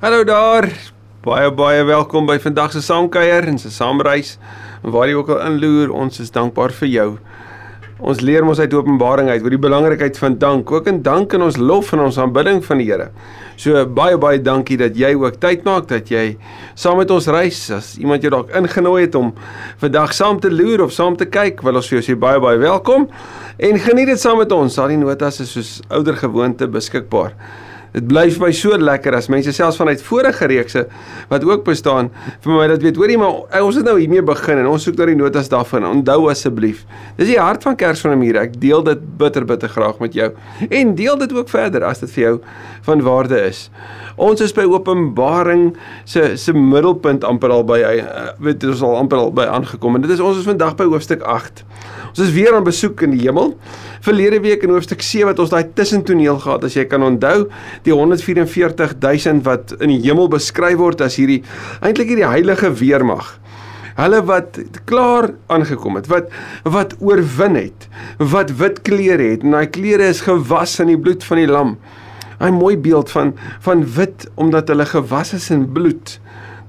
Hallo daar. Baie baie welkom by vandag se saamkuier en se saamreis. Waar jy ook al inloer, ons is dankbaar vir jou. Ons leer mos uit Openbaring uit oor die belangrikheid van dank, ook in dank en ons lof en ons aanbidding van die Here. So baie baie dankie dat jy ook tyd maak dat jy saam met ons reis. As iemand jou dalk ingenooi het om vandag saam te loer of saam te kyk, wil ons vir jou sê baie baie welkom en geniet dit saam met ons. Al die notas is soos ouer gewoonte beskikbaar. Dit bly vir my so lekker as mense selfs vanuit vorige reekse wat ook bestaan vir my dat weet hoorie maar eh, ons het nou hiermee begin en ons soek nou die notas daarvan. Onthou asseblief. Dis die hart van Kers van Amira. Ek deel dit bitter bitter graag met jou en deel dit ook verder as dit vir jou van waarde is. Ons is by Openbaring se se middelpunt amper al by uh, weet ons al amper al by aangekom en dit is ons is vandag by hoofstuk 8. Ons is weer aan besoek in die hemel. Verlede week in hoofstuk 7 het ons daai tussentoneel gehad as jy kan onthou, die 144000 wat in die hemel beskryf word as hierdie eintlik hierdie heilige weermag. Hulle wat klaar aangekom het, wat wat oorwin het, wat wit klere het en daai klere is gewas in die bloed van die lam. 'n Mooi beeld van van wit omdat hulle gewas is in bloed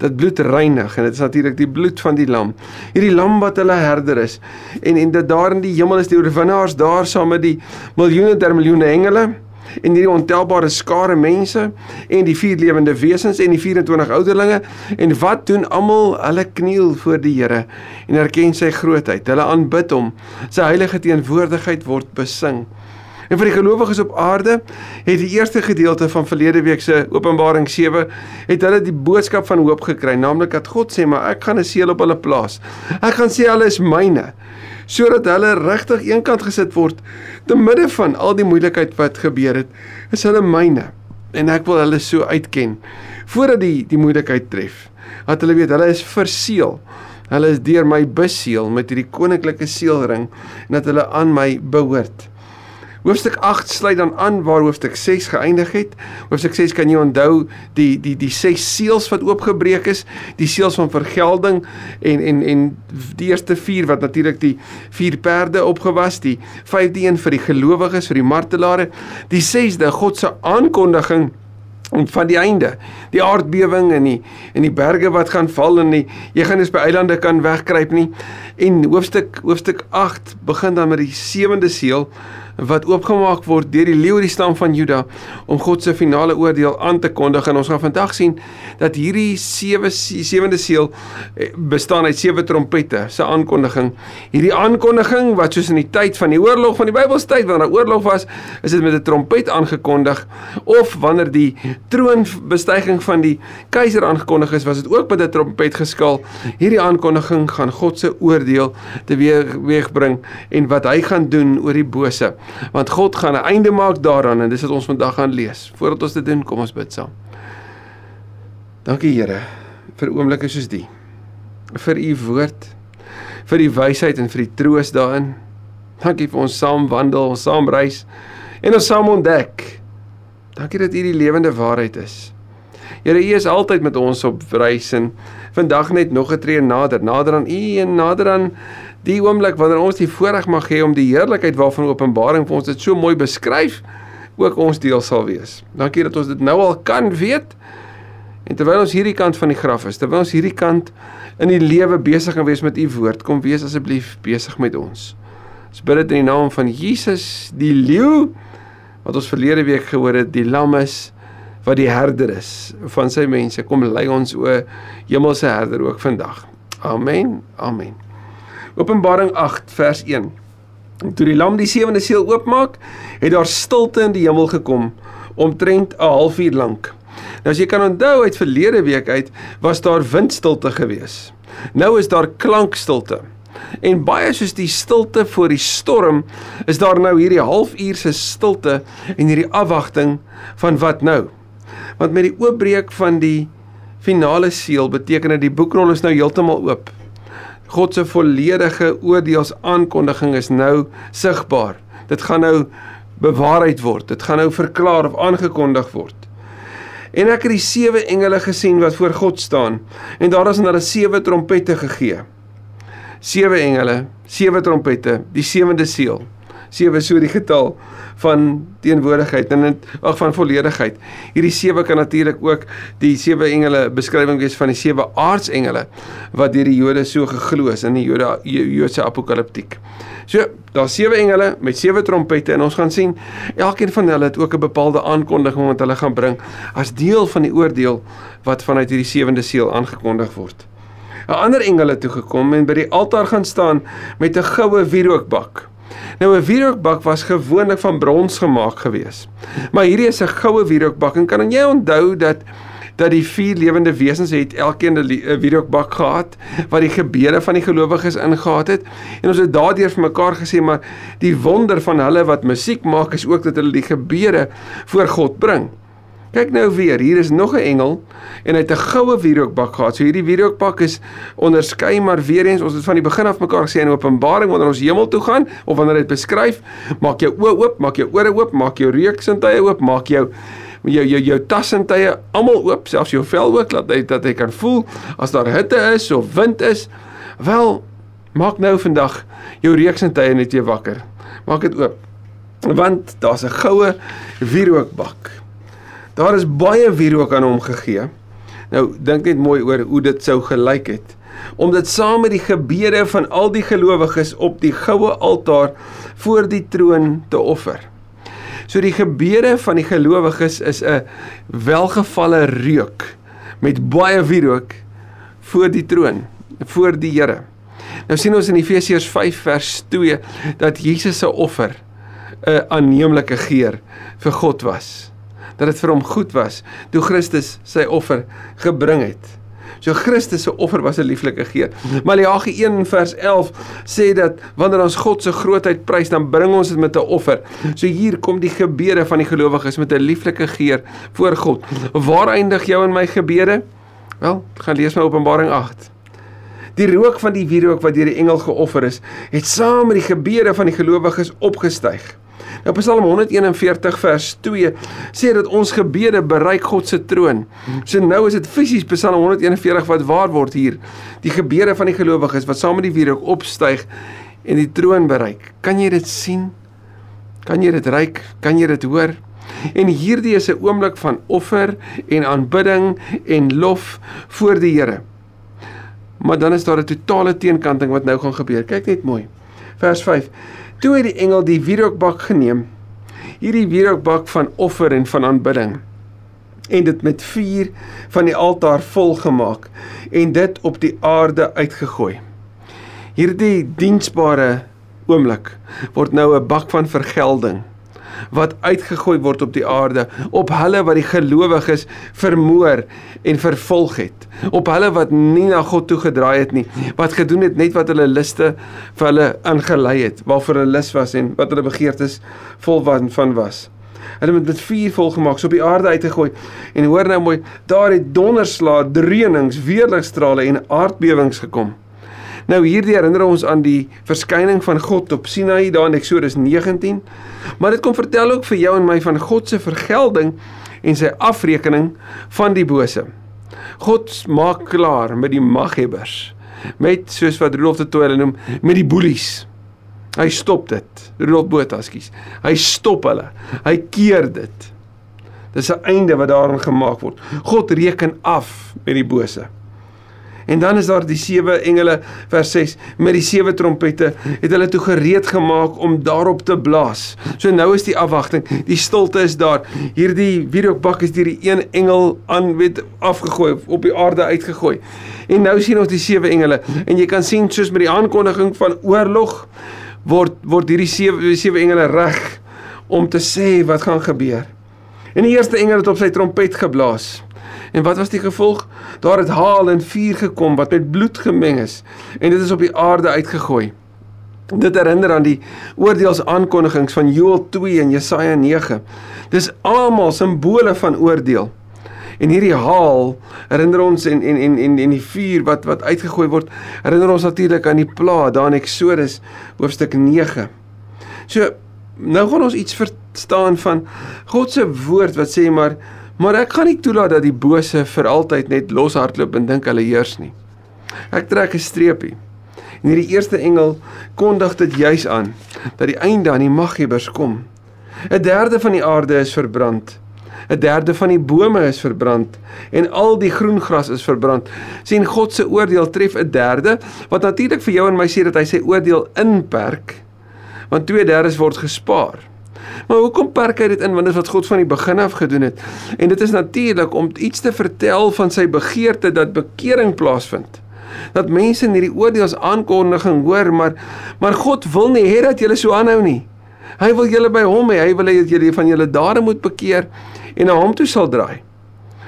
dat bloed reinig en dit is natuurlik die bloed van die lam. Hierdie lam wat hulle herder is. En en dit daar in die hemel is die oorwinnaars daar saam met die miljoene der miljoene engele en hierdie ontelbare skare mense en die vier lewende wesens en die 24 ouderlinge. En wat doen almal? Hulle kniel voor die Here en erken sy grootheid. Hulle aanbid hom. Sy heilige teenwoordigheid word besing En vir die gelowiges op aarde het die eerste gedeelte van verlede week se Openbaring 7 het hulle die boodskap van hoop gekry, naamlik dat God sê, "Maar ek gaan 'n seël op hulle plaas. Ek gaan sê hulle is myne." sodat hulle regtig eenkant gesit word te midde van al die moeilikheid wat gebeur het. Is hulle myne en ek wil hulle so uitken voordat die die moeilikheid tref. Dat hulle weet hulle is verseël. Hulle is deur my beseël met hierdie koninklike seelring en dat hulle aan my behoort. Hoofstuk 8 sluit dan aan waar hoofstuk 6 geëindig het. Hoofstuk 6 kan jy onthou die die die ses seels wat oopgebreek is, die seels van vergelding en en en die eerste 4 wat natuurlik die vier perde opgewas, die vyfde een vir die gelowiges, vir die martelare, die sesde God se aankondiging om van die einde die aardbewing en die en die berge wat gaan val en die jy gaan eens by eilande kan wegkruip nie en hoofstuk hoofstuk 8 begin dan met die sewende seël wat oopgemaak word deur die leeu die stam van Juda om God se finale oordeel aan te kondig en ons gaan vandag sien dat hierdie sewe sewende seël eh, bestaan uit sewe trompette se aankondiging. Hierdie aankondiging wat soos in die tyd van die oorlog van die Bybelstyd wanneer daar oorlog was, is dit met 'n trompet aangekondig of wanneer die troonbestuiging van die keiser aangekondig is, was dit ook met 'n trompet geskaal. Hierdie aankondiging gaan God se oordeel teweegbring en wat hy gaan doen oor die bose want God gaan 'n einde maak daaraan en dis wat ons vandag gaan lees. Voordat ons dit doen, kom ons bid saam. Dankie Here vir oomblikke soos die. Vir u woord, vir die wysheid en vir die troos daarin. Dankie vir ons saam wandel, ons saam reis en ons saam ontdek. Dankie dat u die lewende waarheid is. Here, u is altyd met ons op reis en vandag net nog 'n tree nader, nader aan u en nader aan die oomblik wanneer ons die voorreg mag hê om die heerlikheid waarvan Openbaring vir ons dit so mooi beskryf, ook ons deel sal wees. Dankie dat ons dit nou al kan weet. En terwyl ons hierdie kant van die graf is, terwyl ons hierdie kant in die lewe besig gaan wees met u woord, kom wees asseblief besig met ons. Ons bid dit in die naam van Jesus, die leeu wat ons verlede week gehoor het, die lam is wat die herder is van sy mense. Kom lei ons o hemelse herder ook vandag. Amen. Amen. Openbaring 8 vers 1. Toe die lam die sewende seël oopmaak, het daar stilte in die hemel gekom omtrent 'n halfuur lank. Nou as jy kan onthou uit verlede week uit, was daar windstilte gewees. Nou is daar klankstilte. En baie soos die stilte voor die storm, is daar nou hierdie halfuur se stilte en hierdie afwagting van wat nou? Want met die oopbreek van die finale seël beteken dit die boekrol is nou heeltemal oop. God se volledige oordeelsaankondiging is nou sigbaar. Dit gaan nou bewaarheid word. Dit gaan nou verklaar of aangekondig word. En ek het die sewe engele gesien wat voor God staan en daar is hulle sewe trompette gegee. Sewe engele, sewe trompette, die sewende seël. Sewe so die getal van teenwoordigheid en ag van volledigheid. Hierdie sewe kan natuurlik ook die sewe engele beskrywing wees van die sewe aardsengele wat deur die Jode so geglo is in die Jode Joodse apokaliptiek. So, daar's sewe engele met sewe trompette en ons gaan sien elkeen van hulle het ook 'n bepaalde aankondiging wat hulle gaan bring as deel van die oordeel wat vanuit hierdie sewende seël aangekondig word. 'n Ander engel het toe gekom en by die altaar gaan staan met 'n goue wierookbak. Nou 'n wierookbak was gewoonlik van brons gemaak gewees. Maar hierdie is 'n goue wierookbak en kan jy onthou dat dat die vier lewende wesens het elkeen 'n wierookbak gehad wat die gebede van die gelowiges ingehaat het en ons het daardeur vir mekaar gesê maar die wonder van hulle wat musiek maak is ook dat hulle die gebede voor God bring. Kyk nou weer, hier is nog 'n engel en hy het 'n goue wierookbak gehad. So hierdie wierookbak is onderskei maar weer eens ons het van die begin af mekaar gesê in Openbaring wanneer ons hemel toe gaan of wanneer dit beskryf, maak jou oë oop, maak jou ore oop, maak jou reuksintuie oop, maak jou jou jou jou tassintuie almal oop, selfs jou vel ook laat hy dat hy kan voel as daar hitte is of wind is. Wel, maak nou vandag jou reuksintuie net weer wakker. Maak dit oop. Want daar's 'n goue wierookbak. Daar is baie wierook aan hom gegee. Nou dink net mooi oor hoe dit sou gelyk het. Om dit saam met die gebede van al die gelowiges op die goue altaar voor die troon te offer. So die gebede van die gelowiges is 'n welgevalle reuk met baie wierook voor die troon, voor die Here. Nou sien ons in Efesiërs 5 vers 2 dat Jesus se offer 'n aanneemlike geur vir God was dat dit vir hom goed was toe Christus sy offer gebring het. So Christus se offer was 'n lieflike geur. Maleagi 1 vers 11 sê dat wanneer ons God se grootheid prys, dan bring ons dit met 'n offer. So hier kom die gebede van die gelowiges met 'n lieflike geur voor God. Waar eindig jou en my gebede? Wel, gaan lees my Openbaring 8. Die rook van die wierook wat deur die engel geoffer is, het saam met die gebede van die gelowiges opgestyg. Nou Psalm 141 vers 2 sê dat ons gebede bereik God se troon. So nou is dit fisies Psalm 141 wat waar word hier. Die gebede van die gelowiges wat saam met die wierook opstyg en die troon bereik. Kan jy dit sien? Kan jy dit ruik? Kan jy dit hoor? En hierdie is 'n oomblik van offer en aanbidding en lof voor die Here. Maar dan is daar 'n totale teenkanting wat nou gaan gebeur. Kyk net mooi. Vers 5. Toe het die engel die wierookbak geneem, hierdie wierookbak van offer en van aanbidding, en dit met vuur van die altaar vol gemaak en dit op die aarde uitgegooi. Hierdie diensbare oomblik word nou 'n bak van vergelding wat uitgegooi word op die aarde op hulle wat die gelowiges vermoor en vervolg het op hulle wat nie na God toe gedraai het nie wat gedoen het net wat hulle liste vir hulle ingelei het waarvoor hulle lus was en wat hulle begeertes vol van was. Hulle het met vuur vol gemaak so op die aarde uitgegooi. En hoor nou mooi daar het donderslae dreunings weerligstrale en aardbewings gekom Nou hierdie herinner ons aan die verskyning van God op Sinai daar in Eksodus 19. Maar dit kom vertel ook vir jou en my van God se vergelding en sy afrekening van die bose. God maak klaar met die maghebbers. Met soos wat Rudolf de Tooy hulle noem, met die boelies. Hy stop dit. Rudolf Botha, skus. Hy stop hulle. Hy keer dit. Dis 'n einde wat daarin gemaak word. God reken af met die bose. En dan is daar die sewe engele vers 6 met die sewe trompette het hulle toe gereed gemaak om daarop te blaas. So nou is die afwagting, die stilte is daar. Hierdie wierookbak is deur die een engel aan weet afgegooi op die aarde uitgegooi. En nou sien ons die sewe engele en jy kan sien soos met die aankondiging van oorlog word word hierdie sewe sewe engele reg om te sê wat gaan gebeur. En die eerste engel het op sy trompet geblaas. En wat was die gevolg? Daar het haal en vuur gekom wat met bloed gemeng is en dit is op die aarde uitgegooi. Dit herinner aan die oordeelsaankondigings van Joël 2 en Jesaja 9. Dis almal simbole van oordeel. En hierdie haal herinner ons en en en en en die vuur wat wat uitgegooi word, herinner ons natuurlik aan die plaag daar in Eksodus hoofstuk 9. So nou gaan ons iets verstaan van God se woord wat sê maar Maar ek gaan nie toelaat dat die bose vir altyd net loshardloop en dink hulle heers nie. Ek trek 'n streepie. En hierdie eerste engel kondig dit juis aan dat die einde aan die maghebbers kom. 'n derde van die aarde is verbrand. 'n derde van die bome is verbrand en al die groen gras is verbrand. sien God se oordeel tref 'n derde wat natuurlik vir jou en my sê dat hy sy oordeel inperk want 2/3 word gespaar. Maar hoekom perk hy dit in want dit wat God van die begin af gedoen het. En dit is natuurlik om iets te vertel van sy begeerte dat bekering plaasvind. Dat mense in hierdie oordeels aankondiging hoor, maar maar God wil nie hê dat julle so aanhou nie. Hy wil julle by hom hê. Hy wil hê dat julle van julle dade moet bekeer en na hom toe sal draai.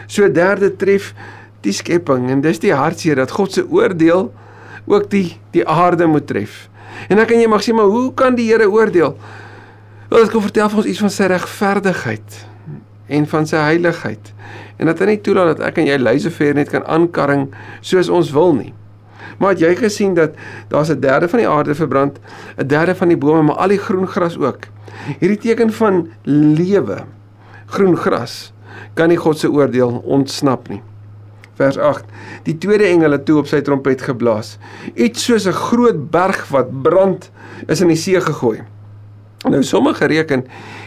So derde tref die skepping en dis die hartseer dat God se oordeel ook die die aarde moet tref. En dan kan jy mag sê maar hoe kan die Here oordeel? Wel ek wil vertel vir ons iets van sy regverdigheid en van sy heiligheid. En dat hy nie toelaat dat ek en jy luisever net kan aankarring soos ons wil nie. Maar het jy gesien dat daar's 'n derde van die aarde verbrand, 'n derde van die bome, maar al die groen gras ook. Hierdie teken van lewe groen gras kan nie God se oordeel ontsnap nie. Vers 8. Die tweede engel het toe op sy trompet geblaas. Iets soos 'n groot berg wat brand is in die see gegooi. Nou sommige reken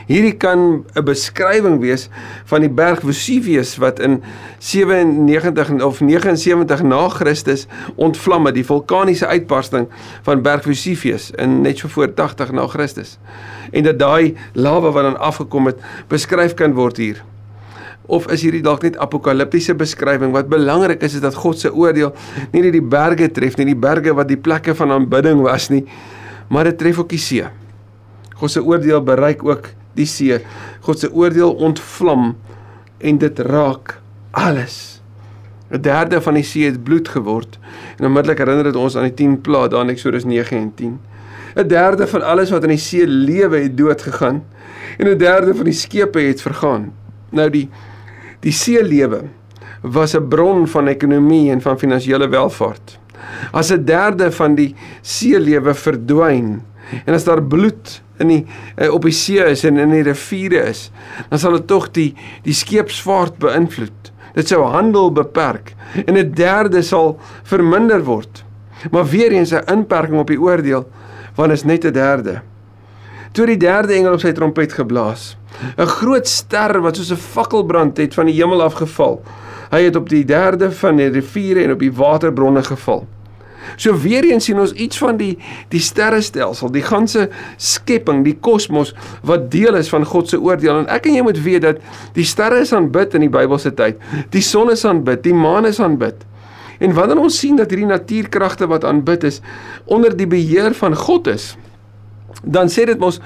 hierdie kan 'n beskrywing wees van die berg Vesuvius wat in 97 of 79 na Christus ontvlam het, die vulkaniese uitbarsting van berg Vesuvius in net so voor 80 na Christus. En dat daai lava wat dan afgekom het, beskryf kan word hier. Of is hierdie dalk net apokaliptiese beskrywing wat belangrik is is dat God se oordeel nie net die berge tref nie, die berge wat die plekke van aanbidding was nie, maar dit tref ook die see. God se oordeel bereik ook die see. God se oordeel ontvlam en dit raak alles. 'n Derde van die see het bloed geword. En onmiddellik herinner dit ons aan die 10 plaae daar in Eksodus 9 en 10. 'n Derde van alles wat in die see lewe het dood gegaan en 'n derde van die skepe het vergaan. Nou die die see lewe was 'n bron van ekonomie en van finansiële welvaart. As 'n derde van die see lewe verdwyn en as daar bloed in die uh, op die see is en in die riviere is, dan sal dit tog die die skeepsvaart beïnvloed. Dit sou handel beperk en 'n derde sal verminder word. Maar weer eens 'n inperking op die oordeel want is net 'n derde. Toe die derde engel op sy trompet geblaas, 'n groot ster wat soos 'n fakkelbrand het van die hemel afgeval. Hy het op die derde van die riviere en op die waterbronne geval. So weer eens sien ons iets van die die sterrestelsel, die ganse skepping, die kosmos wat deel is van God se oordeel. En ek en jy moet weet dat die sterre is aanbid in die Bybelse tyd. Die son is aanbid, die maan is aanbid. En wanneer ons sien dat hierdie natuurkragte wat aanbid is onder die beheer van God is, dan sê dit mos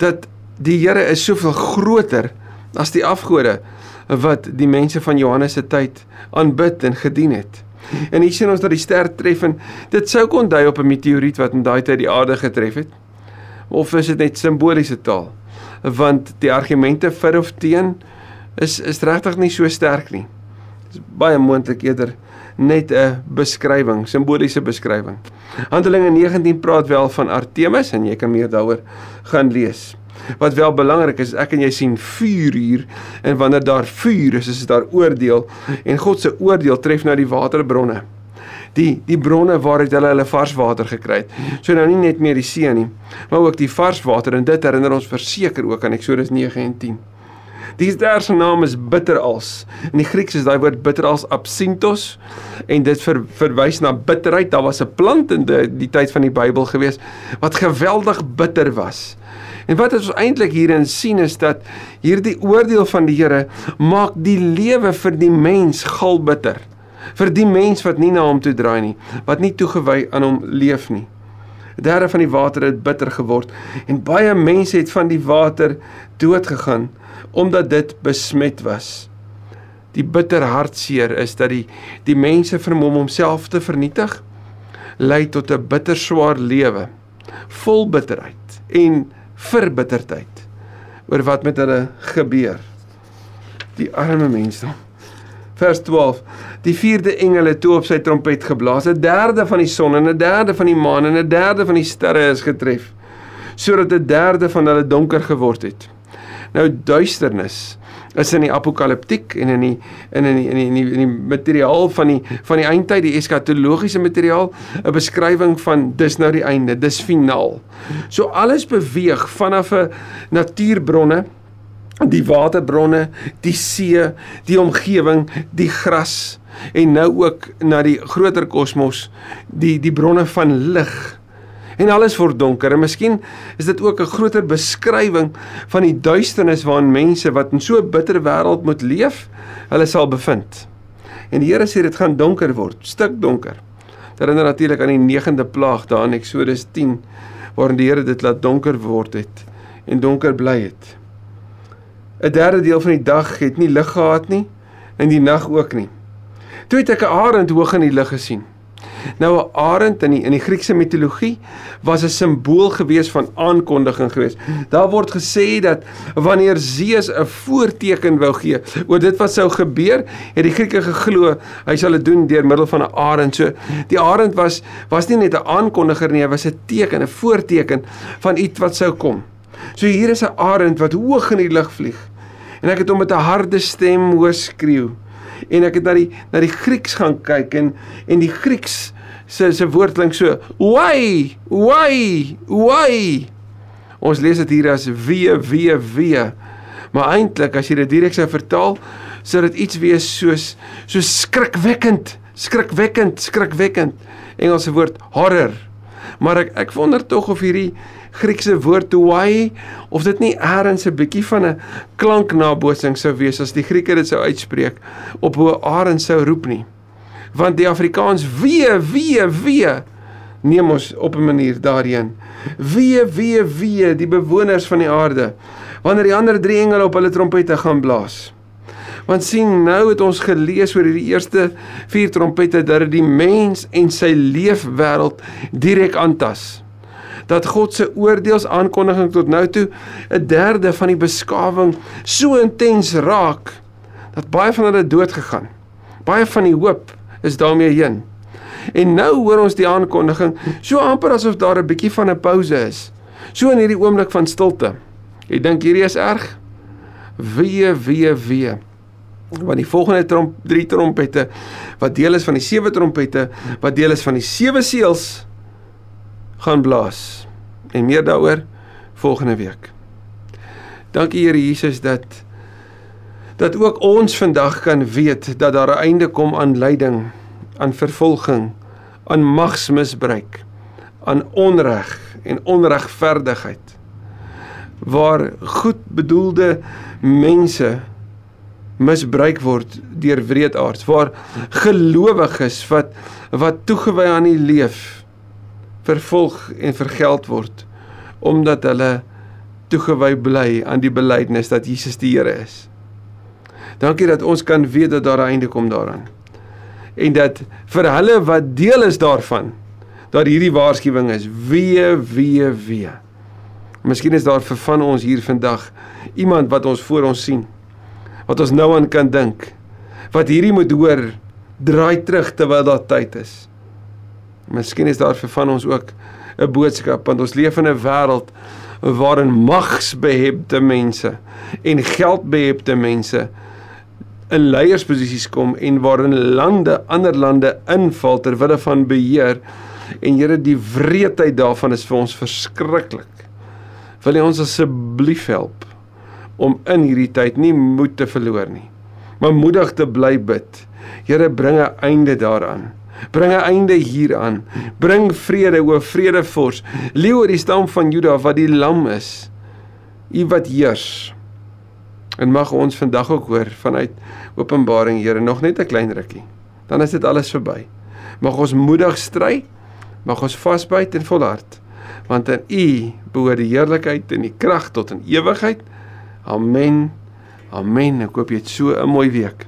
dat die Here is soveel groter as die afgode wat die mense van Johannes se tyd aanbid en gedien het. En hier sien ons dat die ster tref en dit sou kon dui op 'n meteoriet wat in daai tyd die aarde getref het. Of is dit net simboliese taal? Want die argumente vir of teen is is regtig nie so sterk nie. Dit is baie moontlik eerder net 'n beskrywing, simboliese beskrywing. Handelinge 19 praat wel van Artemis en jy kan meer daaroor gaan lees. Wat wel belangrik is, ek en jy sien vuur hier en wanneer daar vuur is, is daar oordeel en God se oordeel tref nou die waterbronne. Die die bronne waaruit hulle hulle vars water gekry het. So nou nie net meer die see nie, maar ook die vars water en dit herinner ons verseker ook aan Eksodus 9 en 10. Die sterse naam is bitterals. In die Grieks is daai woord bitterals absinthos en dit ver, verwys na bitterheid. Daar was 'n plant in die, die tyd van die Bybel gewees wat geweldig bitter was. En wat ons eintlik hierin sien is dat hierdie oordeel van die Here maak die lewe vir die mens galbitter. Vir die mens wat nie na hom toe draai nie, wat nie toegewy aan hom leef nie. Derde van die water het bitter geword en baie mense het van die water dood gegaan omdat dit besmet was. Die bitter hartseer is dat die die mense vermom homself te vernietig lei tot 'n bitter swaar lewe vol bitterheid en verbitterdheid oor wat met hulle gebeur. Die arme mense. Vers 12. Die vierde engel het toe op sy trompet geblaas. 'n Derde van die son en 'n derde van die maan en 'n derde van die sterre is getref, sodat 'n derde van hulle donker geword het. Nou duisternis is in die apokaliptiek en in die in in die in die, in die, in die materiaal van die van die eindtyd, die eskatologiese materiaal, 'n beskrywing van dis nou die einde, dis finaal. So alles beweeg vanaf 'n natuurbronne die waterbronne, die see, die omgewing, die gras en nou ook na die groter kosmos, die die bronne van lig. En alles word donker. En miskien is dit ook 'n groter beskrywing van die duisternis waarin mense wat in so 'n bitter wêreld moet leef, hulle sal bevind. En die Here sê dit gaan donker word, stik donker. Dit herinner natuurlik aan die 9de plaag daar in Eksodus 10 waarin die Here dit laat donker word het en donker bly het. 'n derde deel van die dag het nie lig gehad nie en die nag ook nie. Toe het ek 'n arend hoog in die lug gesien. Nou 'n arend in die in die Griekse mitologie was 'n simbool gewees van aankondiging gewees. Daar word gesê dat wanneer Zeus 'n voorteken wou gee oor dit wat sou gebeur, het die Grieke geglo hy sal dit doen deur middel van 'n arend. So die arend was was nie net 'n aankondiger nie, hy was 'n teken, 'n voorteken van iets wat sou kom. So hier is 'n arend wat hoog in die lug vlieg. En ek het hom met 'n harde stem hoor skreeu. En ek het na die na die Grieks gaan kyk en en die Grieks se se woord klink so: "Why? Why? Why?" Ons lees dit hier as wee wee wee. Maar eintlik as jy dit direk sou vertaal, sou dit iets wees soos so skrikwekkend, skrikwekkend, skrikwekkend. Engelse woord horror. Maar ek ek wonder tog of hierdie Griekse woord toai of dit nie eers 'n bietjie van 'n klanknabootsing sou wees as die Grieke dit sou uitspreek op hoe Arend sou roep nie. Want die Afrikaans wee wee wee neem ons op 'n manier daarheen. Wee wee wee die bewoners van die aarde wanneer die ander drie engele op hulle trompette gaan blaas. Want sien nou het ons gelees oor hierdie eerste vier trompette dat dit die mens en sy leefwêreld direk aantas dat God se oordeelsaankondiging tot nou toe 'n derde van die beskawing so intens raak dat baie van hulle dood gegaan. Baie van die hoop is daarmee heen. En nou hoor ons die aankondiging so amper asof daar 'n bietjie van 'n pouse is. So in hierdie oomblik van stilte. Ek dink hierdie is erg. Wee wee wee. Want die volgende tromp drie trompette wat deel is van die sewe trompette wat deel is van die sewe seels gaan blaas. En meer daaroor volgende week. Dankie Here Jesus dat dat ook ons vandag kan weet dat daar 'n einde kom aan lyding, aan vervolging, aan magsmisbruik, aan onreg en onregverdigheid. Waar goed bedoelde mense misbruik word deur wreedaards, waar gelowiges wat wat toegewy aan die leef vervolg en vergeld word omdat hulle toegewy bly aan die belydenis dat Jesus die Here is. Dankie dat ons kan weet dat daar 'n einde kom daaraan. En dat vir hulle wat deel is daarvan dat hierdie waarskuwing is wee wee wee. Miskien is daar vir van ons hier vandag iemand wat ons voor ons sien wat ons nou aan kan dink wat hierdie moet hoor draai terug terwyl daar tyd is. Miskien is daar vir van ons ook 'n boodskap want ons leef in 'n wêreld waarin magsbehepte mense en geldbehepte mense in leiersposisies kom en waarin lande ander lande inval ter wille van beheer en Here die wreedheid daarvan is vir ons verskriklik. Wil U ons asseblief help om in hierdie tyd nie moed te verloor nie, maar moedig te bly bid. Here bring 'n einde daaraan. Bring 'n einde hieraan. Bring vrede o vredevors. Leeu oor die stam van Juda wat die lam is. U wat heers. En mag ons vandag ook hoor vanuit Openbaring Here nog net 'n klein rukkie. Dan is dit alles verby. Mag ons moedig stry. Mag ons vasbyt en volhard. Want in U behoort die heerlikheid en die krag tot in ewigheid. Amen. Amen. Ek hoop jy het so 'n mooi week.